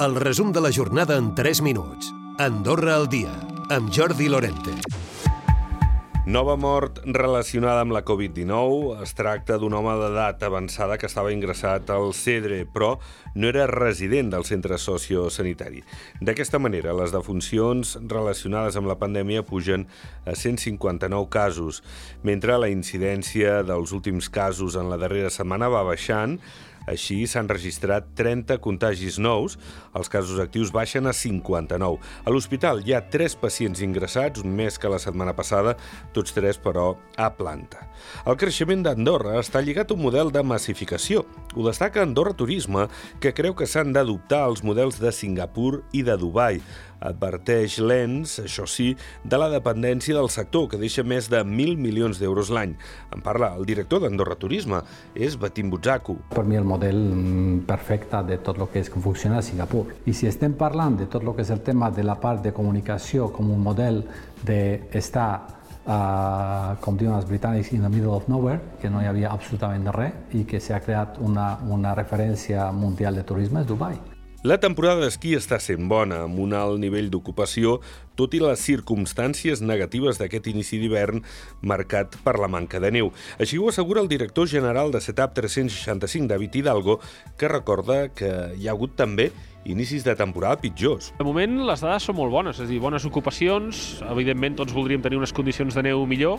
El resum de la jornada en 3 minuts. Andorra al dia, amb Jordi Lorente. Nova mort relacionada amb la Covid-19. Es tracta d'un home d'edat avançada que estava ingressat al CEDRE, però no era resident del centre sociosanitari. D'aquesta manera, les defuncions relacionades amb la pandèmia pugen a 159 casos, mentre la incidència dels últims casos en la darrera setmana va baixant així, s'han registrat 30 contagis nous, els casos actius baixen a 59. A l'hospital hi ha 3 pacients ingressats, més que la setmana passada, tots tres, però, a planta. El creixement d'Andorra està lligat a un model de massificació. Ho destaca Andorra Turisme, que creu que s'han d'adoptar els models de Singapur i de Dubai. Adverteix l'ENS, això sí, de la dependència del sector, que deixa més de 1.000 milions d'euros l'any. En parla el director d'Andorra Turisme, és Batim Butzaku. Per mi el model mm, perfecte de tot el que és que funciona a Singapur. I si estem parlant de tot el que és el tema de la part de comunicació com un model d'estar uh, com diuen els britànics, in the middle of nowhere, que no hi havia absolutament res i que s'ha creat una, una referència mundial de turisme és Dubai. La temporada d'esquí està sent bona, amb un alt nivell d'ocupació, tot i les circumstàncies negatives d'aquest inici d'hivern marcat per la manca de neu. Així ho assegura el director general de Setup 365, David Hidalgo, que recorda que hi ha hagut també inicis de temporada pitjors. De moment les dades són molt bones, és a dir, bones ocupacions, evidentment tots voldríem tenir unes condicions de neu millor,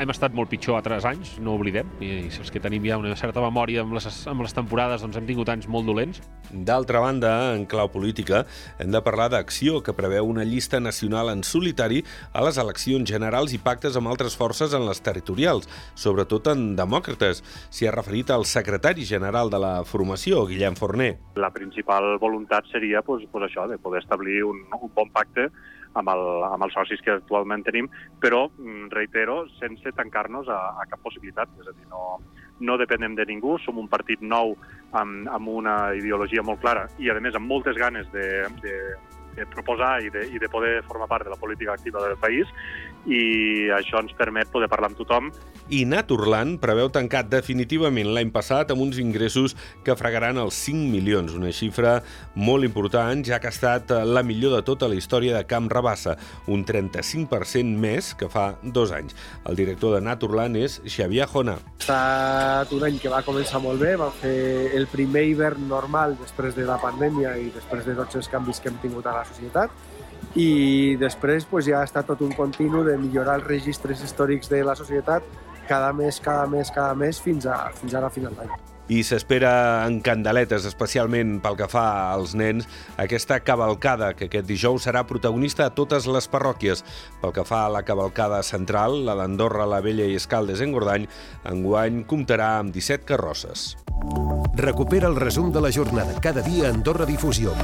hem estat molt pitjor altres anys, no ho oblidem, i, i els que tenim ja una certa memòria amb les, amb les temporades doncs hem tingut anys molt dolents. D'altra banda, en clau política, hem de parlar d'Acció, que preveu una llista nacional en solitari a les eleccions generals i pactes amb altres forces en les territorials, sobretot en demòcrates. S'hi ha referit al secretari general de la formació, Guillem Forner. La principal voluntat seria pues, pues això, de poder establir un, un bon pacte amb, el, amb els socis que actualment tenim, però, mm, reitero, sense tancar-nos a, a cap possibilitat. És a dir, no, no depenem de ningú, som un partit nou amb, amb una ideologia molt clara i, a més, amb moltes ganes de, de, de proposar i de, i de poder formar part de la política activa del país i això ens permet poder parlar amb tothom. I Naturland preveu tancar definitivament l'any passat amb uns ingressos que fregaran els 5 milions, una xifra molt important, ja que ha estat la millor de tota la història de Camp Rabassa, un 35% més que fa dos anys. El director de Naturland és Xavier Jona. Ha estat un any que va començar molt bé, vam fer el primer hivern normal després de la pandèmia i després de tots els canvis que hem tingut a la societat, i després pues, ja ha estat tot un continu de millorar els registres històrics de la societat cada mes, cada mes, cada mes, fins a, fins a la final d'any. I s'espera en candeletes, especialment pel que fa als nens, aquesta cavalcada, que aquest dijous serà protagonista a totes les parròquies. Pel que fa a la cavalcada central, la d'Andorra, la Vella i Escaldes en Gordany, enguany comptarà amb 17 carrosses. Recupera el resum de la jornada cada dia a Andorra Difusió.